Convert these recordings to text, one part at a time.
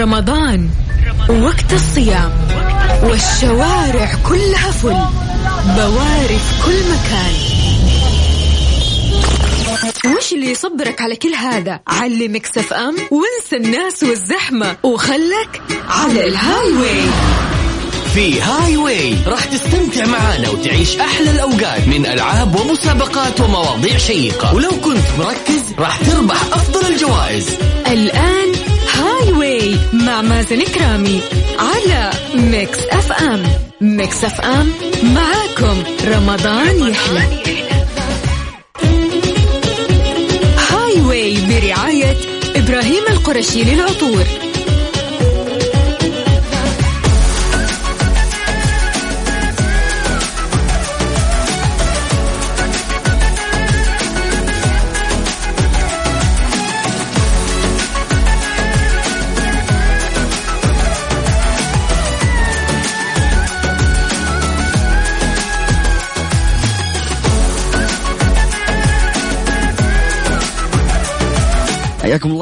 رمضان. وقت الصيام. والشوارع كلها فل. بواري في كل مكان. وش اللي يصبرك على كل هذا؟ علي Mix FM وانسى الناس والزحمة. وخلك على ال highway في Highway راح تستمتع معانا وتعيش أحلى الأوقات من ألعاب ومسابقات ومواضيع شيقة. ولو كنت مركز راح تربح أفضل الجوائز. Way مع مازن كرامي على Mix FM. Mix FM معاكم. رمضان يحلى. Highway برعاية إبراهيم القرشي للعطور.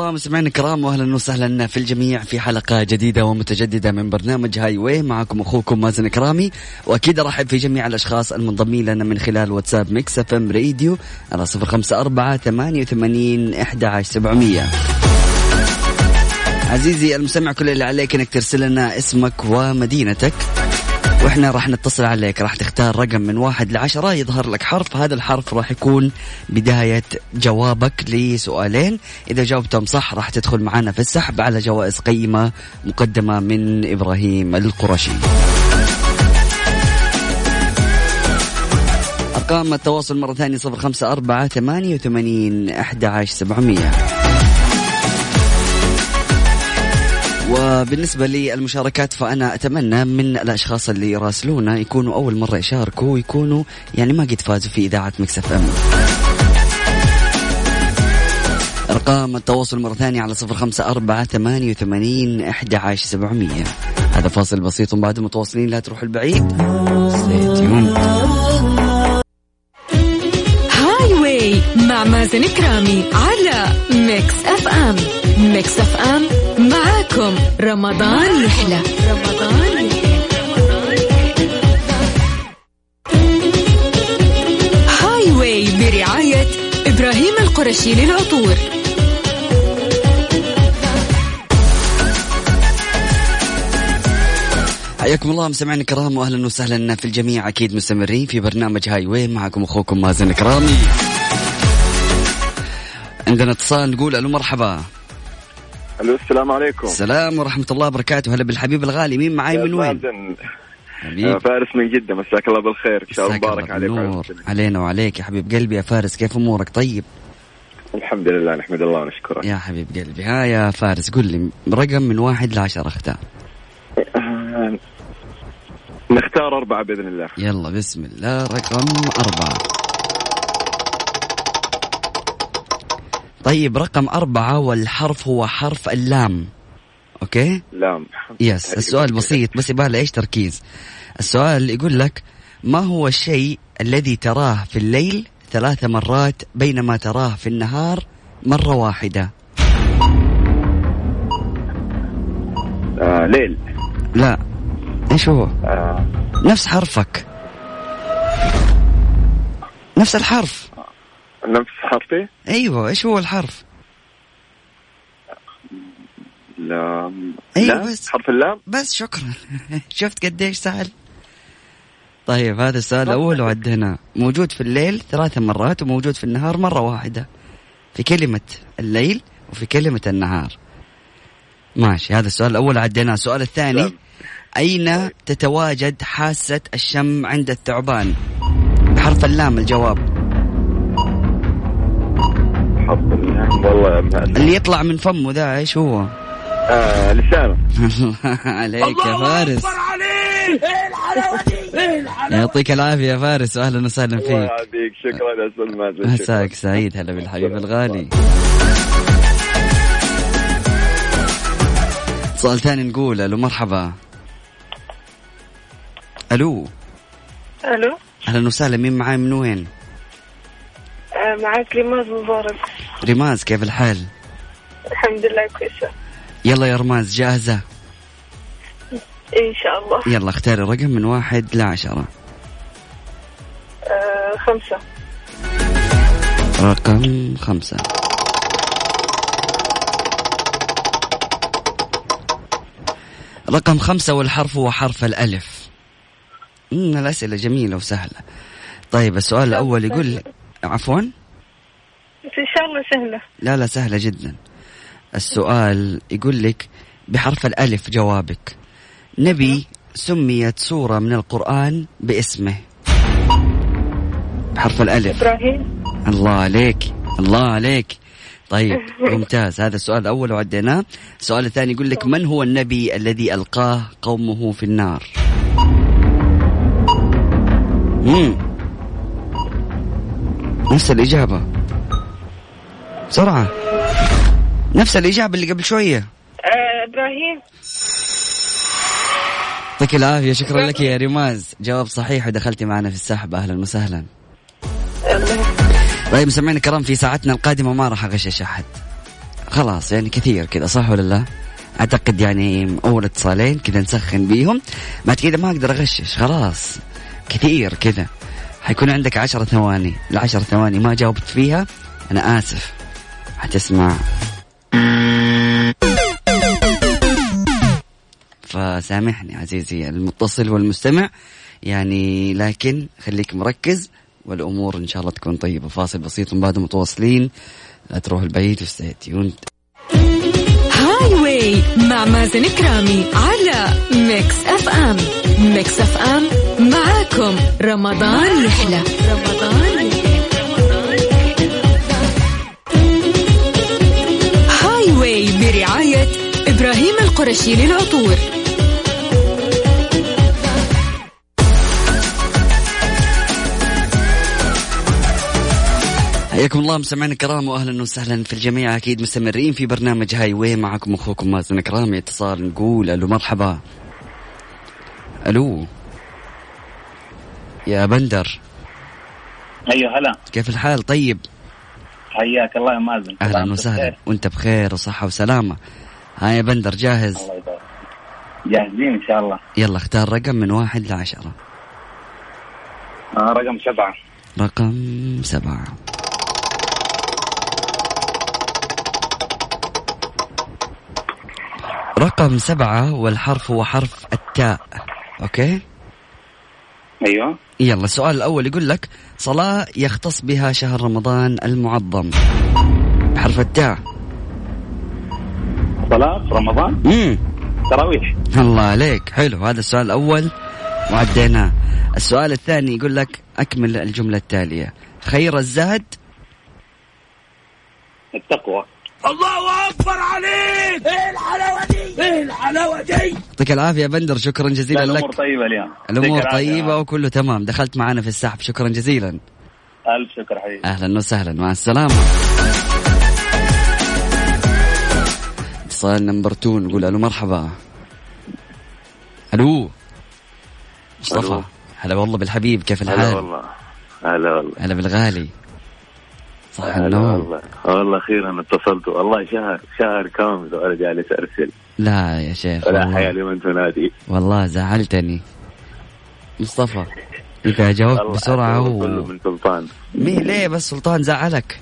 الله مستمعينا الكرام واهلا وسهلا في الجميع في حلقة جديدة ومتجددة من برنامج Highway. معكم أخوكم مازن كرامي وأكيد أرحب في جميع الأشخاص المنضمين لنا من خلال واتساب Mix FM Radio على صفر خمسة أربعة ثمانية وثمانين إحدى عشر سبعمئه عزيزي المستمع كل اللي عليك إنك ترسل لنا اسمك ومدينتك. وإحنا راح نتصل عليك راح تختار رقم من واحد لعشرة يظهر لك حرف هذا الحرف راح يكون بداية جوابك لسؤالين. إذا جاوبتهم صح راح تدخل معنا في السحب على جوائز قيمة مقدمة من إبراهيم القرشي. أرقام التواصل مرة ثانية صفر خمسة أربعة ثمانية وثمانين أحد عشر سبعمية. وبالنسبة للمشاركات فأنا أتمنى من الأشخاص اللي يراسلونا يكونوا أول مرة يشاركوا ويكونوا يعني ما قد فازوا في إذاعة Mix FM. أرقام التواصل مرة ثانية على صفر خمسة أربعة ثمانية وثمانين أحد عشر سبعمية. هذا فاصل بسيط وبعد متواصلين لا تروح البعيد. Highway مع مازن كرامي على Mix FM. Mix FM معاكم رمضان يحلى. رمضان يحلى. Highway برعاية إبراهيم القرشي للعطور. حياكم الله مستمعينا الكرام واهلا وسهلا في الجميع. أكيد مستمرين في برنامج Highway معكم أخوكم مازن كرامي عندنا اتصال نقول ألو مرحبا. ألو السلام عليكم. السلام ورحمة الله وبركاته. هلا بالحبيب الغالي. مين معاي من وين؟ حبيب. فارس من جدة. مساك الله بالخير. إن شاء الله مبارك عليك. المسلمين. علينا وعليك يا حبيب قلبي. يا فارس كيف أمورك؟ طيب. الحمد لله نحمد الله ونشكره. يا حبيب قلبي. ها يا فارس قل لي رقم من واحد لعشرة اختار. نختار أربعة بإذن الله. يلا بسم الله. رقم أربعة. طيب رقم أربعة والحرف هو حرف اللام. okay؟ لام. yes السؤال بسيط بس يبغى إيش تركيز. السؤال يقول لك ما هو الشيء الذي تراه في الليل ثلاث مرات بينما تراه في النهار مرة واحدة؟ آه ليل. لا. إيش هو؟ آه. نفس حرفك. نفس الحرف. نفس حرفي؟ أيوه إيش هو الحرف؟ لام. أيوة لام؟ بس. حرف اللام؟ بس شكرا. شفت قديش سهل. طيب هذا السؤال الأول وعدنا. موجود في الليل ثلاث مرات وموجود في النهار مرة واحدة. في كلمة الليل وفي كلمة النهار. ماشي هذا السؤال الأول عديناه السؤال الثاني نعم. أين تتواجد حاسة الشم عند الثعبان؟ بحرف اللام الجواب. اللام والله. اللي يطلع من فمه ذا إيش هو؟ آه لسانه. عليك يا فارس. يعطيك العافية يا فارس واهلا وسهلا الله فيك. يعافيك. شكرا يا شكراً. مساك سعيد هلا بالحبيب الغالي. اتصال ثاني نقول ألو مرحبا. ألو. ألو. أهلا وسهلا مين معاي من وين؟ آه، معك رماز مبارك؟ رماز كيف الحال؟ الحمد لله كويسة. يلا يا رماز جاهزة؟ إن شاء الله. يلا اختاري رقم من واحد لعشرة آه خمسة. رقم خمسة. رقم خمسة والحرف هو حرف الألف. الأسئلة جميلة وسهلة. طيب السؤال الأول يقول عفوا؟ سهلة. لا لا سهلة جدا. السؤال يقول لك بحرف الألف جوابك. نبي سميت سورة من القرآن باسمه. بحرف الألف. إبراهيم. الله عليك. الله عليك. طيب ممتاز. هذا السؤال الأول وعديناه. السؤال الثاني يقول لك من هو النبي الذي ألقاه قومه في النار؟ مم. نفس الإجابة. بسرعة. نفس الإجابة اللي قبل شوية. آه إبراهيم. يعطيك العافية شكرا لك يا رماز. جواب صحيح ودخلتي معنا في السحب. أهلا وسهلا. طيب مستمعينا الكرام في ساعتنا القادمة ما راح أغشش أحد. خلاص يعني كثير كذا صح ولا لا؟ أعتقد يعني أول اتصالين كذا نسخن بيهم. بعد كذا ما أقدر أغشش خلاص. كثير كذا. حيكون عندك عشرة ثواني. العشر ثواني ما جاوبت فيها أنا آسف. حتسمع فسامحني عزيزي المتصل والمستمع. يعني لكن خليك مركز والأمور إن شاء الله تكون طيبة. فاصل بسيط من بعد متواصلين. لا تروح البعيد و stay tuned Highway مع مازن كرامي على Mix FM Mix FM معاكم. رمضان يحلى. رمضان يحلى. القرشي للعطور. حياكم الله مستمعينا الكرام واهلا وسهلا في الجميع. أكيد مستمرين في برنامج هاي واي معكم أخوكم مازن كرامي اتصال نقول ألو مرحبا. ألو. يا بندر. أيوه هلا. كيف الحال؟ طيب. حياك الله يا مازن. أهلا وسهلا. بخير. وأنت بخير وصحة وسلامة. ها يا بندر جاهز؟ الله يبارك. جاهزين إن شاء الله. يلا اختار رقم من واحد لعشرة. آه رقم سبعة. رقم سبعة. رقم سبعة والحرف هو حرف التاء. أوكي؟ أيوه. يلا السؤال الأول يقول لك صلاة يختص بها شهر رمضان المعظم. بحرف التاء. صلاة في رمضان. امم تراويح. الله عليك. حلو. هذا السؤال الأول وعديناه. السؤال الثاني يقول لك أكمل الجملة التالية. خير الزاد التقوى. يعطيك العافية يا بندر. شكرا جزيلا لا لك. الأمور طيبة اليوم. الأمور يعطيك العافية. طيبة وكله تمام. دخلت معنا في السحب. شكرا جزيلا. ألف شكر حبيبي. أهلا وسهلا. مع السلامة. اتصال نمبر 2 نقول ألو مرحبا. ألو. مصطفى. هلا والله بالحبيب كيف هلا الحال؟ والله. هلا والله. هلا بالغالي. صح هلا النوم؟ والله. والله أخيرا اتصلت. والله شهر شهر كامل وأنا جالس أرسل. لا يا شيخ ولا والله, حيالي من تنادي. والله زعلتني. مصطفى إذا جاوبت أعطاه و... كله من سلطان. مين ليه بس سلطان زعلك؟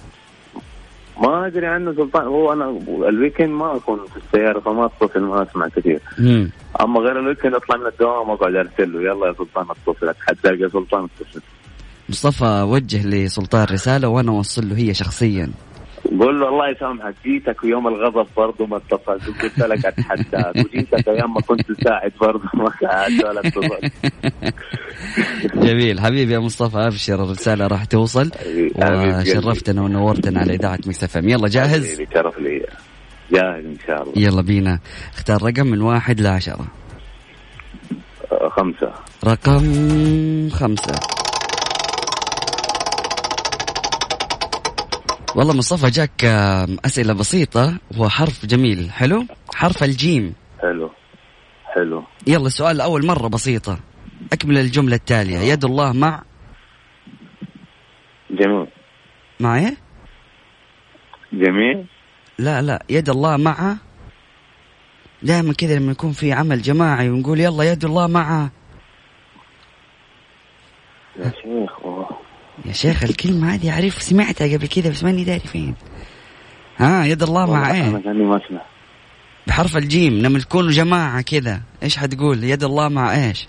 ما أدري عنه سلطان. هو أنا ال weekend ما أكون في السيارة فما أتصل ما أسمع كثير. مم. أما غير ال weekend أطلع من الدوام أقعد أرسل له. يلا يا سلطان أتصل. حتى ألقى سلطان اتصل مصطفى وجه لسلطان رسالة وأنا أوصل له هي شخصيا. قول له الله يسامحك جيتك يوم الغضب برضه ما اتصلت وقلت لك أتحداك وجيتك أيام ما كنت تساعد برضه ما ساعدت ولا اتصلت. جميل. حبيبي يا مصطفى أبشر الرسالة راح توصل. وشرفتنا ونورتنا على إذاعة Mix FM. يلا جاهز؟ شرف لي. جاهز إن شاء الله. يلا بينا. اختار رقم من واحد لعشرة. آه، خمسة. رقم خمسة. والله مصطفى جاك آم، أسئلة بسيطة وحرف جميل. حلو؟ حرف الجيم. حلو. حلو. يلا السؤال الأول مرة بسيطة. أكمل الجملة التالية. يد الله مع؟ جميل. مع إيه؟ جميل. لا لا. يد الله مع؟ دائما كذا لما يكون في عمل جماعي ونقول يلا يد الله معه يا شيخ الكلمة هذه أعرف سمعتها قبل كذا بس ماني داري فين. ها يد الله مع كاني ما أسمع. بحرف الجيم لما تكونوا جماعة كذا إيش حتقول؟ يد الله مع إيش؟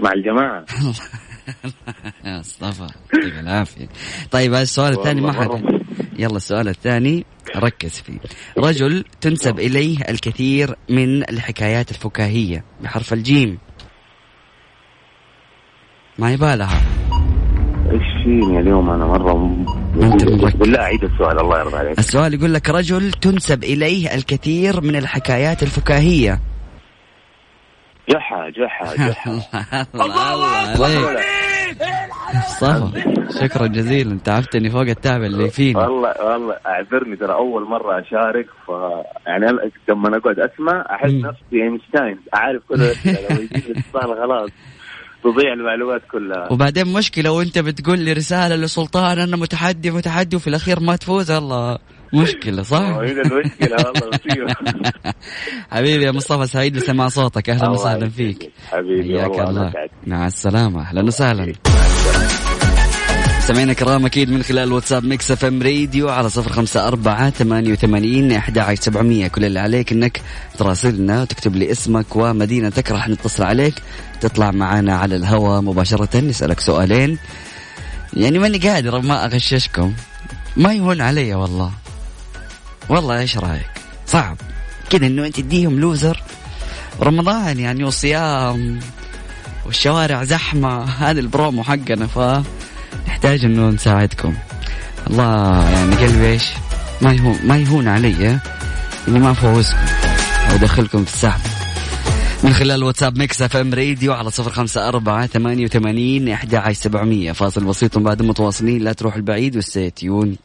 مع الجماعة. يا مصطفى يعطيك العافية. طيب هذا السؤال الثاني ما حد. يلا السؤال الثاني ركز فيه. رجل تنسب إليه الكثير من الحكايات الفكاهية بحرف الجيم. ما يبالها. إيش فيني اليوم أنا مرة مركز. بالله عيد السؤال الله يرضى عليك. السؤال يقول لك رجل تنسب إليه الكثير من الحكايات الفكاهية. جحا جحا جحا. الله الله عليك. صفا شكرا جزيلا. تعبتني فوق التعب اللي فيني والله والله أعذرني ترى أول مرة أشارك ف يعني أنا لما أقعد أسمع أحس. نفسي أينشتاين. أعرف كل الاتصال خلاص. تضيع المعلومات كلها. وبعدين مشكلة وانت بتقول لي رسالة لسلطان أنا متحدي متحدي وفي الأخير ما تفوز؟ الله. مشكلة صح؟ هي المشكلة والله حبيبي يا مصطفى سعيد بسمع صوتك. أهلا وسهلا. فيك. حبيبي حياك الله. مع السلامة. أهلا وسهلا. سمعنا كرام أكيد من خلال واتساب Mix FM Radio على صفر خمسة أربعة ثمانية وثمانين أحد عشر سبعمية. كل اللي عليك إنك تراسلنا وتكتب لي اسمك ومدينتك راح نتصل عليك. تطلع معنا على الهواء مباشرة نسألك سؤالين. يعني ماني قادر ما أغششكم. ما يهون علي والله. والله إيش رأيك؟ صعب. كذا إنه أنت تديهم لوزر. رمضان يعني وصيام والشوارع زحمة. هذا البرومو حقنا ف نحتاج إنه نساعدكم. الله يعني قلبي إيش؟ ما يهون ما يهون علي إني ما أفوزكم أو أدخلكم في السحب. من خلال واتساب Mix FM Radio على صفر خمسة أربعة ثمانية وثمانين أحد عشر سبعمية. فاصل بسيط بعد متواصلين لا تروح البعيد و stay tuned.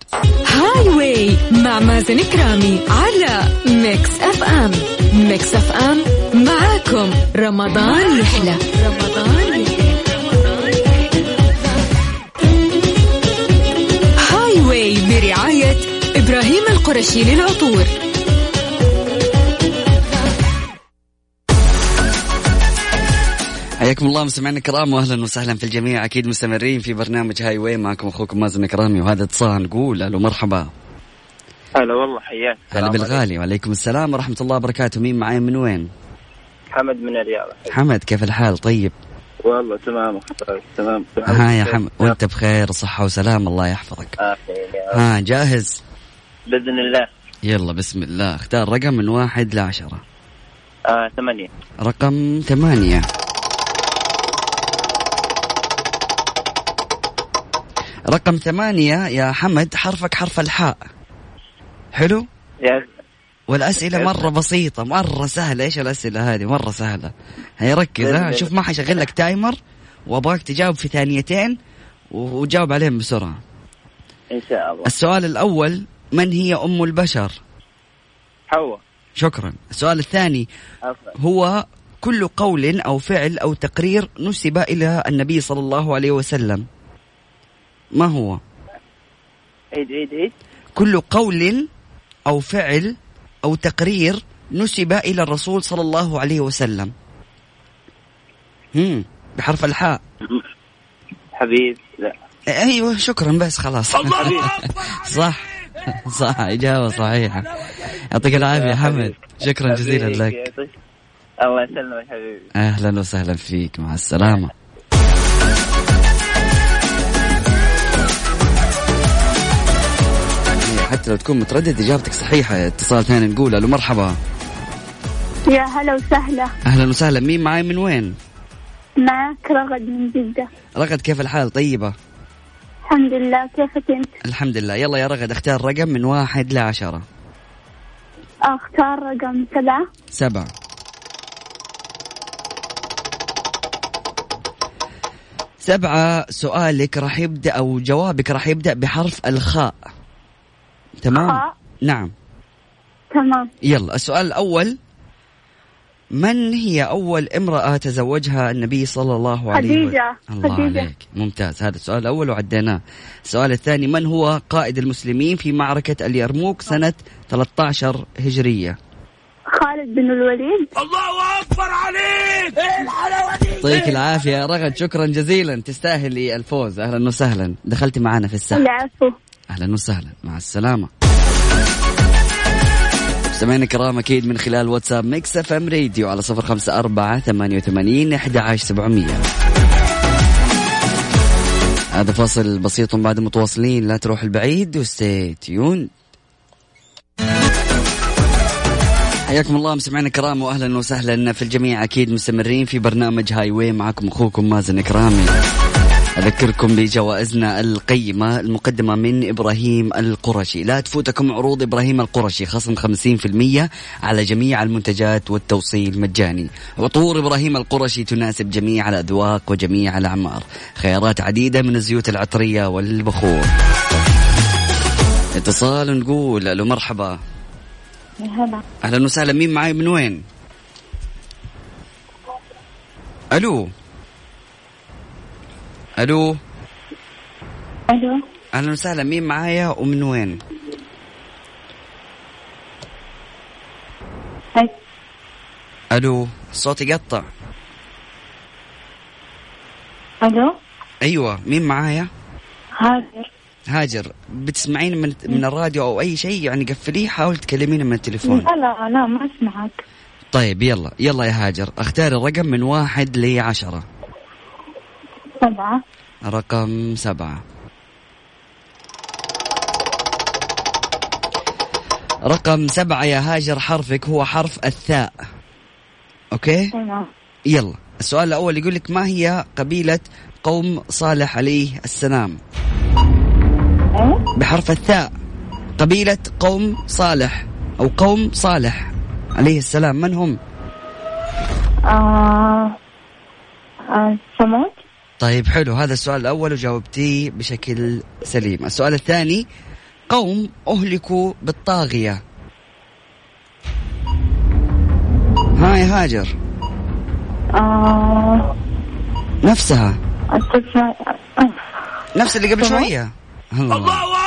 Highway مع مازن كرامي على Mix FM. Mix FM معاكم. رمضان يحلى. رمضان يحلى. إبراهيم القرشي للعطور. حياكم الله مستمعينا الكرام واهلا وسهلا في الجميع. أكيد مستمرين في برنامج هاي واي معكم أخوكم مازن كرامي وهذا اتصال. نقول ألو مرحبا. هلا والله حياك. هلا بالغالي. وعليكم السلام ورحمة الله وبركاته. مين معاي؟ من وين؟ حمد من الرياض. حمد كيف الحال؟ طيب؟ والله تمام أخبارك؟ تمام. ها يا حمد وأنت بخير صحة وسلام. الله يحفظك. آخر يا رب. ها جاهز؟ بإذن الله. يلا بسم الله. اختار رقم من واحد لعشرة. آه ثمانية. رقم ثمانية. رقم ثمانية يا حمد حرفك حرف الحاء. حلو؟ يا والأسئلة مرة بسيطة مرة سهلة. إيش الأسئلة هذه؟ مرة سهلة. هي ركز ها. شوف ما حشغل لك تايمر وأبغاك تجاوب في ثانيتين وجاوب عليهم بسرعة. إن شاء الله. السؤال الأول من هي أم البشر؟ حواء. شكرا. السؤال الثاني هو كل قول أو فعل أو تقرير نسب إلى النبي صلى الله عليه وسلم. ما هو؟ عيد عيد عيد. كل قول أو فعل أو تقرير نسب إلى الرسول صلى الله عليه وسلم. هم بحرف الحاء. حبيب لا. أيوه شكرا بس خلاص. صح. صح إجابة صحيحة. يعطيك العافية يا حمد. شكرا جزيلا لك. يعطيك. الله يسلمك حبيبي. أهلا وسهلا فيك. مع السلامة. حتى لو تكون متردد إجابتك صحيحة. اتصال ثاني نقول ألو مرحبا. يا هلا وسهلا. أهلا وسهلا. مين معاي من وين؟ معك رغد من جدة. رغد كيف الحال؟ طيبة. الحمد لله. كيفك أنت؟ الحمد لله. يلا يا رغد اختار رقم من واحد لعشرة أختار رقم سبعة. سبعة. سبعة سؤالك راح يبدأ أو جوابك راح يبدأ بحرف الخاء. تمام؟ خاء. نعم. تمام. يلا السؤال الأول. من هي أول امرأة تزوجها النبي صلى الله عليه وسلم؟ خديجة. الله خديجة. عليك. ممتاز. هذا السؤال الأول وعديناه. السؤال الثاني من هو قائد المسلمين في معركة اليرموك سنة 13 هجرية؟ خالد بن الوليد. يعطيك العافية. يا رغد شكرا جزيلا. تستاهلي الفوز أهلا وسهلا. دخلتي معنا في السحب. العفو. أهلا وسهلا. مع السلامة. مستمعينا الكرام أكيد من خلال واتساب Mix FM Radio على صفر خمسة أربعة ثمانية وثمانين أحد عشر سبعمية. هذا فاصل بسيط بعد متواصلين لا تروح البعيد و stay tuned حياكم الله مستمعينا الكرام واهلا وسهلا في الجميع. أكيد مستمرين في برنامج Highway معكم أخوكم مازن كرامي. أذكركم بجوائزنا القيمة المقدمة من إبراهيم القرشي. لا تفوتكم عروض إبراهيم القرشي خصم 50% على جميع المنتجات والتوصيل مجاني. عطور إبراهيم القرشي تناسب جميع الأذواق وجميع الأعمار. خيارات عديدة من الزيوت العطرية والبخور. اتصال نقول ألو مرحبا. هلا أهلا وسهلا مين معاي من وين؟ ألو. ألو؟ ألو؟ أهلا وسهلا مين معايا ومن وين؟ هاي ألو الصوت يقطع ألو؟ أيوه مين معايا؟ هاجر. هاجر. بتسمعين من من الراديو أو أي شيء؟ يعني قفليه حاول تكلمينا من التليفون. لا لا لا ما أسمعك. طيب يلا يلا يا هاجر. اختاري الرقم من واحد لعشرة. سبعة. رقم سبعة. رقم سبعة يا هاجر حرفك هو حرف الثاء؟ تمام. يلا. السؤال الأول يقول لك ما هي قبيلة قوم صالح عليه السلام؟ إيه؟ بحرف الثاء. قبيلة قوم صالح أو قوم صالح عليه السلام من هم؟ آه آه ثمود طيب حلو. هذا السؤال الأول وجاوبتيه بشكل سليم. السؤال الثاني قوم أهلكوا بالطاغية. ها يا هاجر. آه. نفسها. نفس اللي قبل. شوية. الله.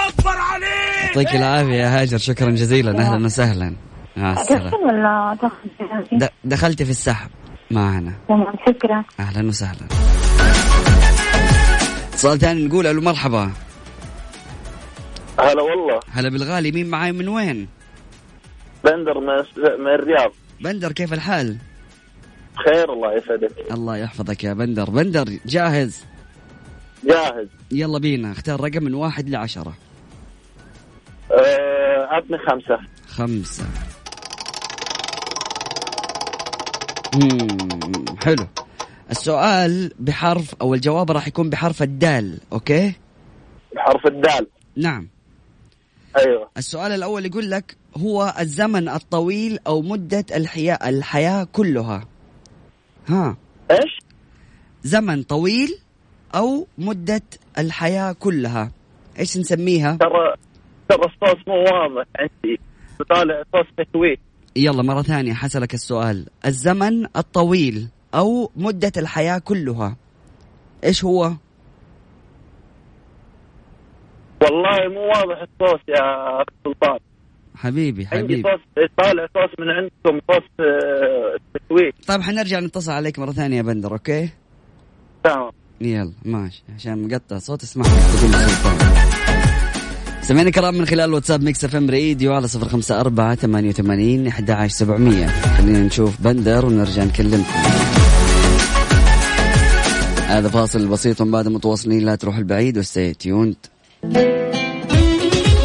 أكبر عليك. يعطيك العافية يا هاجر. شكرا جزيلا. أهلا وسهلا. ولا دخل د- دخلت في السحب معنا. تمام شكرا. أهلا وسهلا. اتصال ثاني نقول ألو مرحبا. هلا والله. هلا بالغالي مين معاي من وين؟ بندر من, الرياض. بندر كيف الحال؟ خير الله يسعدك. الله يحفظك يا بندر. بندر جاهز؟ جاهز. يلا بينا اختار رقم من واحد لعشرة آه عطني خمسة. خمسة. مم. حلو. السؤال بحرف أو الجواب راح يكون بحرف الدال أوكي؟ بحرف الدال. نعم. أيوه. السؤال الأول يقول لك هو الزمن الطويل أو مدة الحياة الحياة كلها؟ ها. إيش؟ زمن طويل أو مدة الحياة كلها؟ إيش نسميها؟ ترى ترى الصوت مو واضح عندي. طالع صوت تشويش يلا مرة ثانية حسلك السؤال. الزمن الطويل أو مدة الحياة كلها. إيش هو؟ والله مو واضح الصوت يا سلطان حبيبي عندي حبيبي. صوت طالع صوت من عندكم صوت آه، تشويش طيب حنرجع نتصل عليك مرة ثانية يا بندر okay؟ تمام. يلا ماشي. عشان مقطع صوت سلطان سمعنا كرام من خلال واتساب Mix FM Radio على صفر خمسة أربعة ثمانية وثمانين أحد عشر سبعمية. خلينا نشوف بندر ونرجع نكلمكم. هذا فاصل بسيط من بعد متواصلين لا تروح البعيد و stay tuned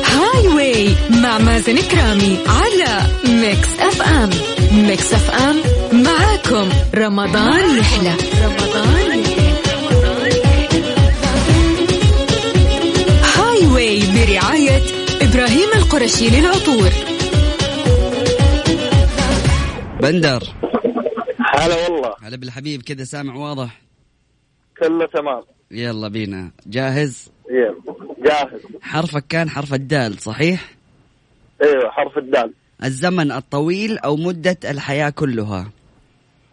Highway مع مازن كرامي على Mix FM. Mix FM معاكم. رمضان يحلى. رمضان يحلى. Highway برعاية إبراهيم القرشي للعطور. بندر. هلا والله. هلا بالحبيب كذا سامع واضح. كله تمام. يلا بينا. جاهز؟ يلا. جاهز. حرفك كان حرف الدال صحيح؟ إيوه حرف الدال. الزمن الطويل أو مدة الحياة كلها؟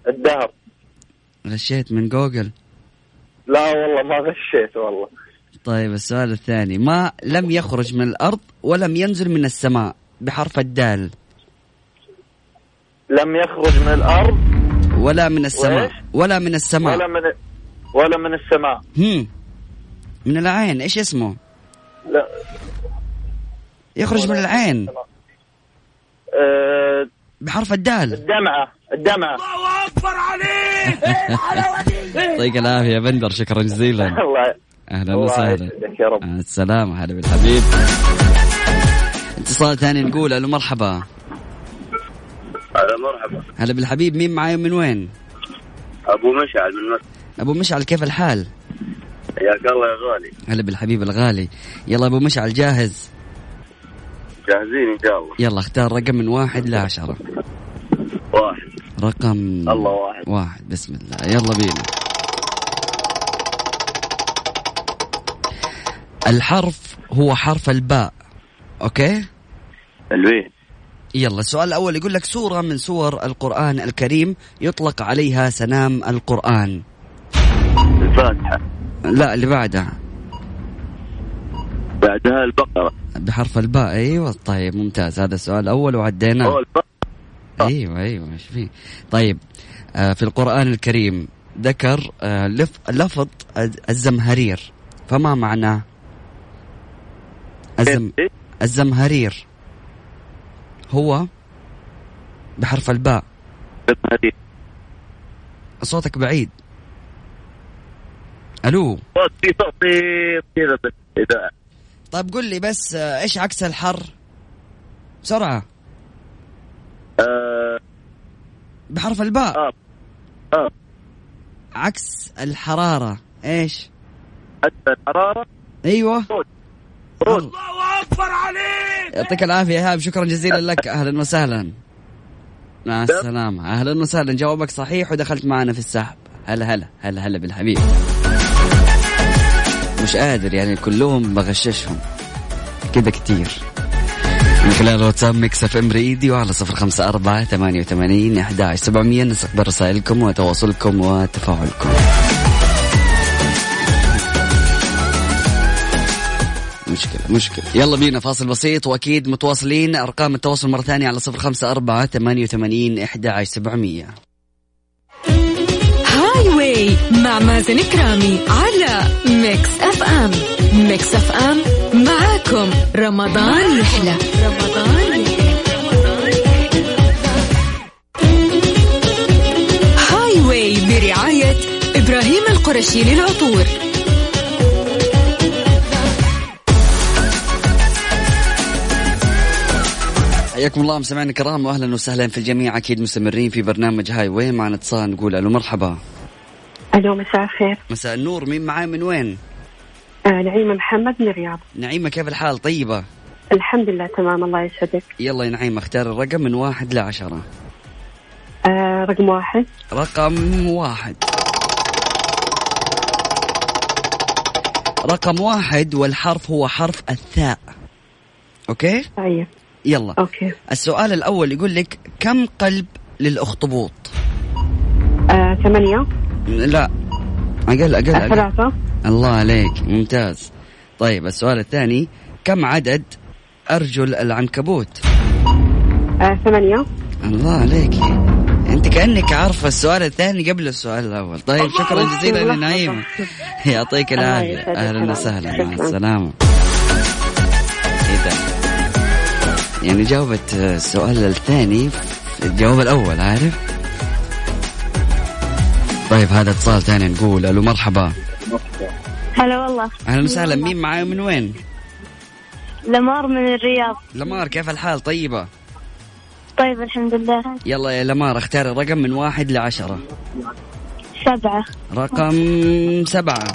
الدهر. غشيت من جوجل؟ لا والله ما غشيت والله. طيب السؤال الثاني. ما لم يخرج من الأرض ولم ينزل من السماء؟ بحرف الدال. لم يخرج من الأرض ولا من السماء؟ ولا من السماء. ولا من ولا من السماء. هم. من العين. إيش اسمه؟ لا. يخرج من العين. آه، بحرف الدال. الدمعة. الدمعة. يعطيك العافية يا بندر. شكرا جزيلا. الله أهلا الله وسهلا. يا رب. مع السلامه هلا بالحبيب. اتصال ثاني نقول. ألو مرحبا. هلا مرحبا. هلا بالحبيب. مين معاي من وين؟ أبو مشعل من مكة أبو مشعل كيف الحال؟ حياك الله يا غالي. هلا بالحبيب الغالي. يلا أبو مشعل جاهز؟ جاهزين إن شاء الله. يلا اختار رقم من واحد لعشرة واحد. رقم الله واحد. واحد بسم الله. يلا بينا. الحرف هو حرف الباء okay؟ الويه يلا السؤال الأول يقول لك سورة من سور القرآن الكريم يطلق عليها سنام القرآن. الفاتحة. لا اللي بعدها. بعدها البقرة. بحرف الباء. أيوه طيب ممتاز. هذا السؤال الأول وعديناه. أيوه أيوه إيش فيه؟ طيب آه في القرآن الكريم ذكر آه لف لفظ الزمهرير. فما معناه؟ الزم إيه؟ الزمهرير. هو بحرف الباء. صوتك بعيد. ألو. صوت في صوت كذا بس إذا. طيب قل لي بس آه، إيش عكس الحر؟ بسرعة. آه. بحرف الباء. آه. آه. عكس الحرارة. إيش؟ حتى الحرارة. أيوه. برود يعطيك العافية إيهاب شكرا جزيلا لك. أهلا وسهلا. مع السلامة. أهلا وسهلا. جوابك صحيح ودخلت معنا في السحب. هلا هلا هلا هلا بالحبيب. مش قادر يعني كلهم بغششهم. كده كتير. من خلال واتساب Mix FM Radio على صفر خمسة أربعة ثمانية وثمانين أحد سبعمية نستقبل رسائلكم وتواصلكم وتفاعلكم. مشكلة مشكلة. يلا بينا فاصل بسيط وأكيد متواصلين. أرقام التواصل مرة ثانية على صفر خمسة أربعة ثمانية وثمانين إحدى عشر سبعمية. way مع مازن كرامي على Mix FM. Mix FM معاكم. رمضان يحلى. رمضان Highway برعاية إبراهيم القرشي للعطور. حياكم الله مستمعينا الكرام واهلا وسهلا في الجميع. أكيد مستمرين في برنامج هاي وين معنا اتصال نقول ألو مرحبا. ألو مساء الخير. مساء النور. مين معاي من وين؟ آه نعيمة محمد من الرياض. نعيمة كيف الحال؟ طيبة؟ الحمد لله تمام الله يسعدك. يلا يا نعيمة اختار الرقم من واحد لعشرة. آه رقم واحد. رقم واحد. رقم واحد والحرف هو حرف الثاء. okay؟ طيب. يلا. okay. السؤال الأول يقول لك كم قلب للأخطبوط؟ آه ثمانية. لا. أقل أقل آه أقل ثلاثة الله عليك. ممتاز. طيب السؤال الثاني. كم عدد أرجل العنكبوت؟ آه ثمانية. الله عليك. أنت كأنك عارفة السؤال الثاني قبل السؤال الأول. طيب شكرا جزيلا الله. يعطيك يسعدك. أهلا وسهلا. مع ده يعني جاوبت السؤال الثاني الجواب الأول عارف؟ طيب هذا اتصال ثاني نقول. ألو مرحبا. هلا والله. أهلا وسهلا. مين معاي من وين؟ لمار من الرياض. لمار كيف الحال؟ طيبة؟ طيب الحمد لله. يلا يا لمار اختار الرقم من واحد لعشرة. سبعة. رقم سبعة.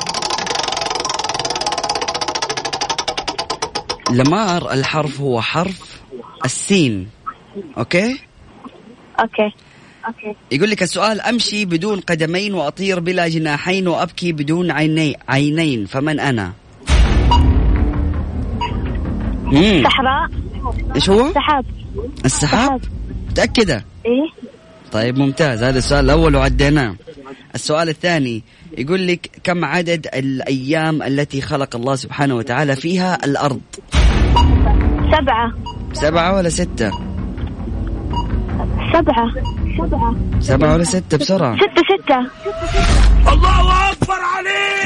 لمار الحرف هو حرف السين. okay؟ okay. okay. يقول لك السؤال أمشي بدون قدمين وأطير بلا جناحين وأبكي بدون عيني عينين فمن أنا؟ مم. صحراء إيش هو؟ سحاب السحاب. متأكدة؟ إيه. طيب ممتاز. هذا السؤال الأول وعديناه. السؤال الثاني يقول لك كم عدد الأيام التي خلق الله سبحانه وتعالى فيها الأرض؟ سبعة. سبعة ولا ستة؟ سبعة. سبعة. سبعة ولا ستة بسرعة. ستة ستة.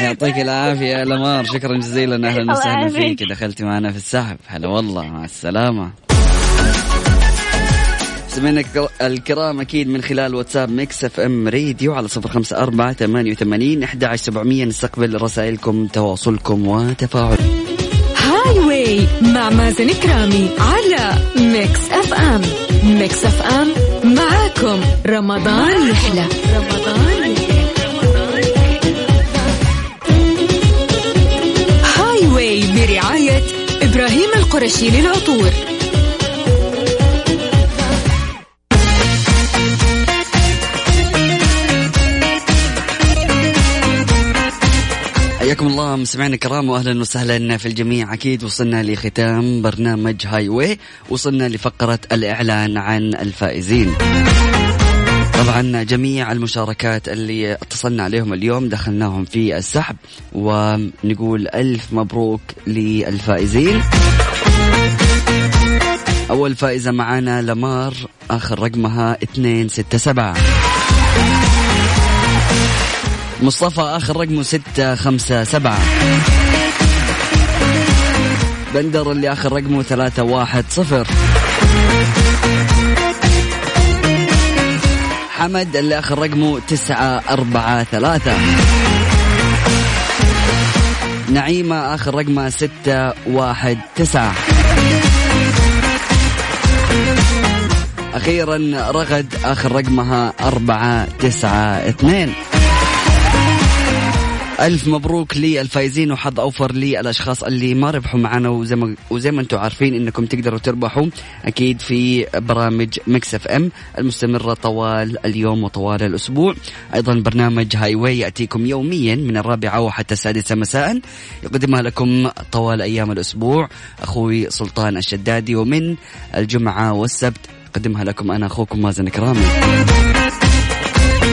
يعطيك العافية يا لمار. شكرا جزيلا. أهلا الله وسهلا. فيك. دخلتي معنا في السحب. هلا والله. مع السلامة. سمعنا الكرام أكيد من خلال واتساب Mix FM Radio على صفر خمسة أربعة ثمانية وثمانين أحد عشر سبعمية. نستقبل رسائلكم تواصلكم وتفاعل. Highway مع مازن كرامي على Mix FM. Mix FM معاكم رمضان يحلى. رمضان Highway برعاية إبراهيم القرشي للعطور. حياكم الله مستمعينا الكرام واهلا وسهلا في الجميع. أكيد وصلنا لختام برنامج هاي واي وصلنا لفقرة الإعلان عن الفائزين. طبعا جميع المشاركات اللي اتصلنا عليهم اليوم دخلناهم في السحب ونقول ألف مبروك للفائزين. أول فائزة معانا لمار آخر رقمها 267 مصطفى آخر رقمه ستة خمسة سبعة. بندر اللي آخر رقمه ثلاثة واحد صفر. حمد اللي آخر رقمه تسعة أربعة ثلاثة. نعيمة آخر رقمها ستة واحد تسعة. أخيرا رغد آخر رقمها أربعة تسعة اثنين. ألف مبروك للفايزين وحظ أوفر للأشخاص اللي ما ربحوا معنا. وزي ما وزي ما أنتم عارفين أنكم تقدروا تربحوا أكيد في برامج Mix FM المستمرة طوال اليوم وطوال الأسبوع. أيضا برنامج Highway يأتيكم يوميا من الرابعة وحتى السادسة مساء. يقدمها لكم طوال أيام الأسبوع أخوي سلطان الشدادي. ومن الجمعة والسبت قدمها لكم أنا أخوكم مازن كرامي